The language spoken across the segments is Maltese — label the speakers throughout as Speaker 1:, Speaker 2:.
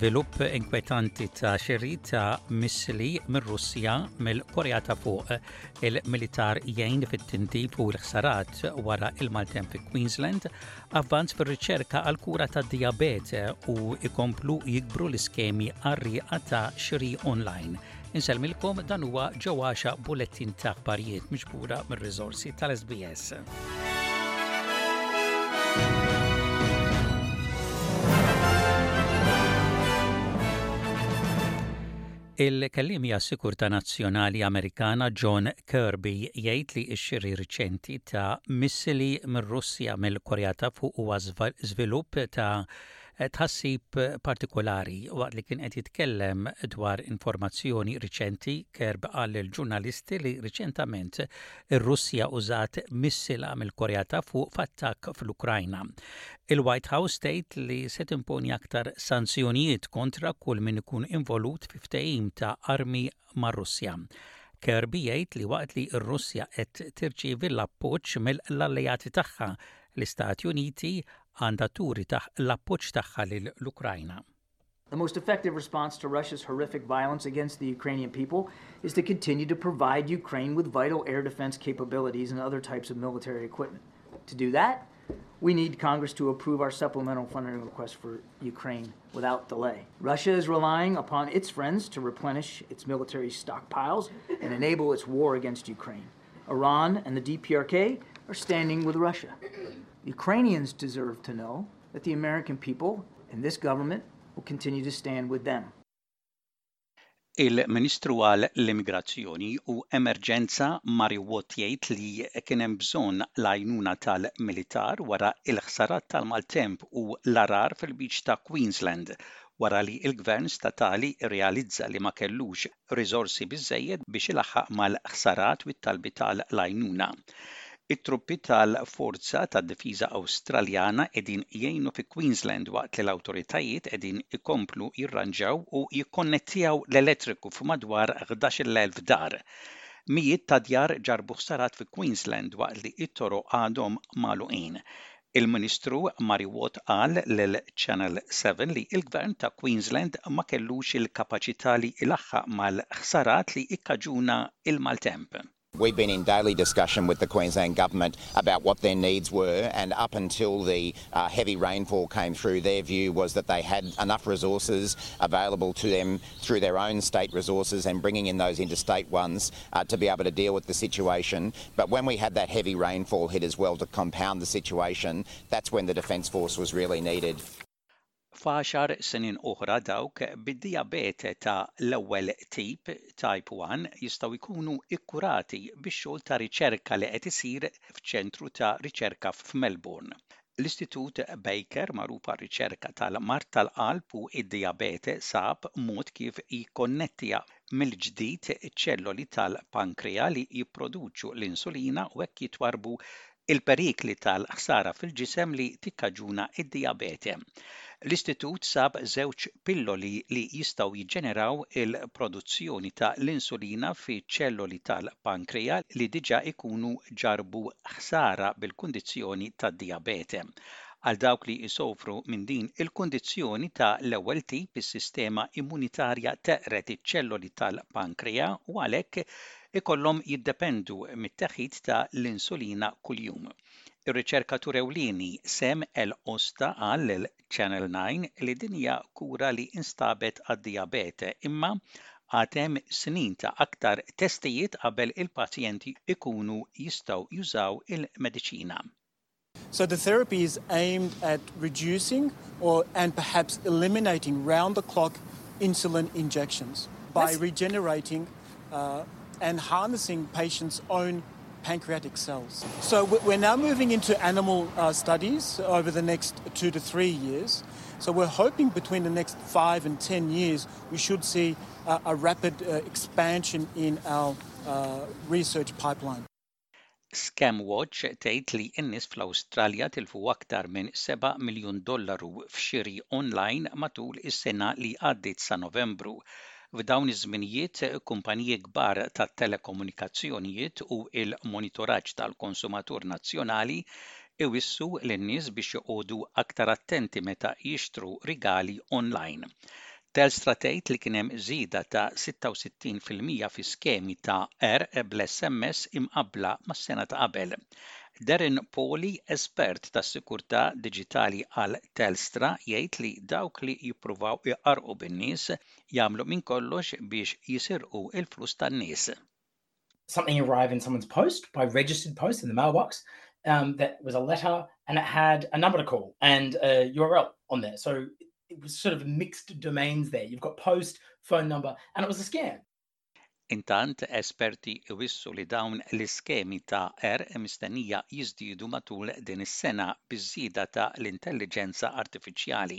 Speaker 1: żvilupp inkwetanti ta' xiri ta' missili mir-Russja mill-Korea ta' fuq. Il-militar jgħin fit-tintip u l-ħsarat wara il-maltem fi Queensland Avvanz fir-riċerka għal kura ta' dijabete u ikomplu jikbru l-iskemi għar-rieqa ta' xri online. Insellmilkom dan huwa ġewwaxa bulettin ta' aħbarijiet miġbura mir-riżorsi tal-SBS. Il-Kelliem għas-Sikurtà Nazzjonali Amerikana John Kirby jgħid li x-xiri riċenti ta' missili mir-Russja mill-Korea ta' Fuq huwa żvilupp ta' tħassib partikolari. Waqt li kien qed jitkellem dwar informazzjoni riċenti, Kirby qal lill-ġurnalisti li riċentament ir-Russja użat missila mill-Korea ta' Fuq f'attakk fl-Ukrajna. Il-White House tgħid li se timponi aktar sanzjonijiet kontra kull min ikun involut fi ftehim ta' armi mar-Russja. Kirby jgħid li waqt li r-Russja qed tirċievi l-appoġġ mill-alleati tagħha, l-Istati Uniti għandha turi l-appoġġ tagħha lill-Ukrajna.
Speaker 2: The most effective response to Russia's horrific violence against the Ukrainian people is to continue to provide Ukraine with vital air defense capabilities and other types of military equipment. To do that, we need Congress to approve our supplemental funding request for Ukraine without delay. Russia is relying upon its friends to replenish its military stockpiles and enable its war against Ukraine. Iran and the DPRK are standing with Russia. Ukrainians deserve to know Let the American people and this government will continue to stand with them.
Speaker 1: Il-Ministru għal l-Immigrazzjoni u Emerġenza Mario Watt jgħid li kien hemm bżonn l-għajnuna tal-militar wara l-ħsarat tal-maltemp u l-għargħar fil-lbiċ ta' Queensland wara li l-Gvern Statali rrealizza li ma kellux riżorsi biżżejjed biex ilaħħaq mal-ħsarat u t-talbiet għal l-għajnuna. It-truppi tal-Forza tad-Difiża Awstraljana qegħdin jgħinu fi Queensland waqt li l-awtoritajiet qegħdin ikomplu jirranġaw u jikkonnettjaw l-elettriku f'madwar 11,000 dar. Mijiet ta' djar ġarrbu ħsarat fi Queensland waqt li t-toroq għadhom magħluqin. Il-Ministru Mary Watt qal l-Channel 7 li il-Gvern ta' Queensland ma kellux il-kapaċità li il-axħa mal-ħsarat li ikkaġuna il-maltemp.
Speaker 3: We've been in daily discussion with the Queensland Government about what their needs were, and up until the uh, heavy rainfall came through, their view was that they had enough resources available to them through their own state resources and bringing in those interstate ones to be able to deal with the situation but when we had that heavy rainfall hit as well to compound the situation that's when the defence force was really needed.
Speaker 1: F'għaxar snin oħra dawk bid-dijabete ta' l-ewwel tip, Type 1, jistgħu jkunu kkurati bix-xogħol ta' riċerka li qed isir f'ċentru ta' riċerka f'Melbourne. L-Istitut Baker, magħruf għar-riċerka tal-mard tal-qalb u d-dijabete, sab mod kif jikkonnetti mill-ġdid iċ-ċelloli tal-pankrea li jipproduċu l-insulina u hekk jitwarrbu l-perikli tal-ħsara fil-ġisem li tikkaġuna d-dijabete. L-Istitut sab żewġ pilloli li jistgħu jiġġeneraw il-produzzjoni ta' l-insulina fi ċelloli tal-pankrea li diġà jkunu ġarrbu ħsara bil-kundizzjoni tad-dijabete. Għal dawk li jsofru minn din il-kundizzjoni ta' l-ewwel tip is-sistema immunitarja teqred iċ-ċelloli tal-pankrea u għalhekk ikollhom jiddependu mit-teħid ta' l-insulina kuljum. Ir-riċerkatur ewlieni Sam Elosta qal lil Channel Nine li din hija kura li instabet għad-dijabete imma għad hemm snin ta' aktar testijiet qabel il-pazjenti jkunu jistgħu jużaw il-mediċina.
Speaker 4: So the therapy is aimed at reducing or and perhaps eliminating round the clock insulin injections by regenerating uh, and harnessing patients' own pancreatic cells. So we're now moving into animal uh, studies over the next two to three years. So we're hoping between the next five and ten years we should see uh, a rapid uh, expansion in our uh research pipeline.
Speaker 1: Scamwatch tgħid li n-nies fl-Awstralja tilfu aktar minn seba' miljun dollaru f'xiri onlajn matul is-sena li għaddiet sa Novembru. F'dawn iż-żminijiet, kumpaniji kbar tat-telekomunikazzjonijiet u l-monitoraġġ tal-konsumatur nazzjonali iwissu lin-nies biex joqogħdu aktar attenti meta jixtru rigali onlajn. Telstra tgħid li kien hemm żieda ta' 66 fil-mija fi skemi ta' qerq bl-SMS imqabbla mas-sena ta' qabel. Darren Poli, espert tas-sikurtà diġitali għal Telstra, jgħid li dawk li jippruvaw iqarrqu bin-nies jagħmlu minn kollox biex jisirqu l-flus tan-nies.
Speaker 5: something arrive in someone's post by registered post in the mailbox um, that was a letter and it had a number to call and a URL on there. So it was sort of mixed domains there. You've got post, phone number, and it was a scam.
Speaker 1: Intant, esperti iwissu li dawn l-iskemi ta' er mistennija jiżdiedu matul din is-sena biż-żieda ta' l-intelliġenza artifiċjali.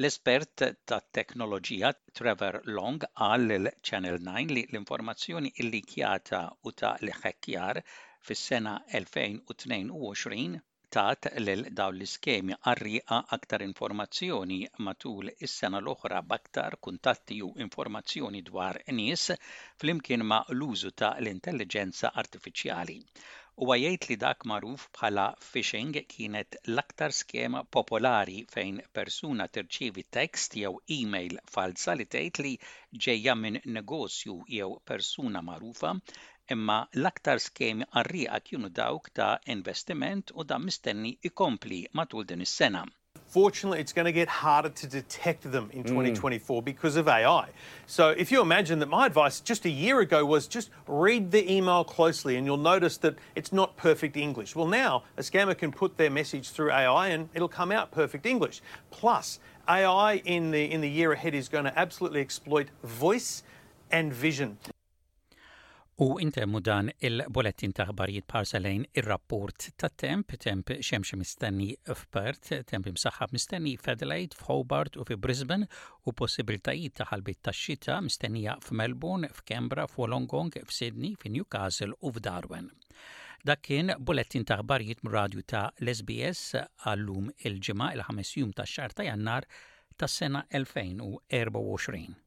Speaker 1: L-espert tat-teknoloġija Trevor Long qal lil Channel Nine li l-informazzjoni llikkjata u ta' l-iħħekkjar fis-sena 2022 tat lil dawn l-iskemi qarrieqa aktar informazzjoni matul is-sena l-oħra b'aktar kuntatti u informazzjoni dwar nies flimkien ma' l-użu ta' l-intelliġenza artifiċjali. Huwa jgħid li dak magħruf bħala phishing kienet l-aktar skema popolari fejn persuna tirċievi tekst jew email falza li tgħid li ġejja minn negozju jew persuna magħrufa imma l-aktar skemi qarrieqa kienu dawk ta' investiment u dan mistenni jkompli matul din is-sena.
Speaker 6: Fortunately, it's going to get harder to detect them in 2024 mm. because of AI. So if you imagine that my advice just a year ago was just read the email closely and you'll notice that it's not perfect English. Well, now a scammer can put their message through AI and it'll come out perfect English. Plus, AI in the in the year ahead is going to absolutely exploit voice and vision.
Speaker 1: U intemmu dan il-bolettin ta' ħbarijiet parsa lejn ir-rapport ta' temp, temp xemx mistenni f'Perth, temp imsaħħab mistenni f'Adelaide, f'Hobart u fi Brisbane u possibiltajiet ta' ħalbiet tax-xita mistennija f'Melbourne, f'Canberra, f'Wollongong, f'Sydney, fi Newcastle u f'Darwin. Dak kien bulettin ta' ħbarijiet mir-radju ta' l-SBS għallum il-ġimgħa il-ħames jum tax-xahar ta' Jannar tas-sena 2024.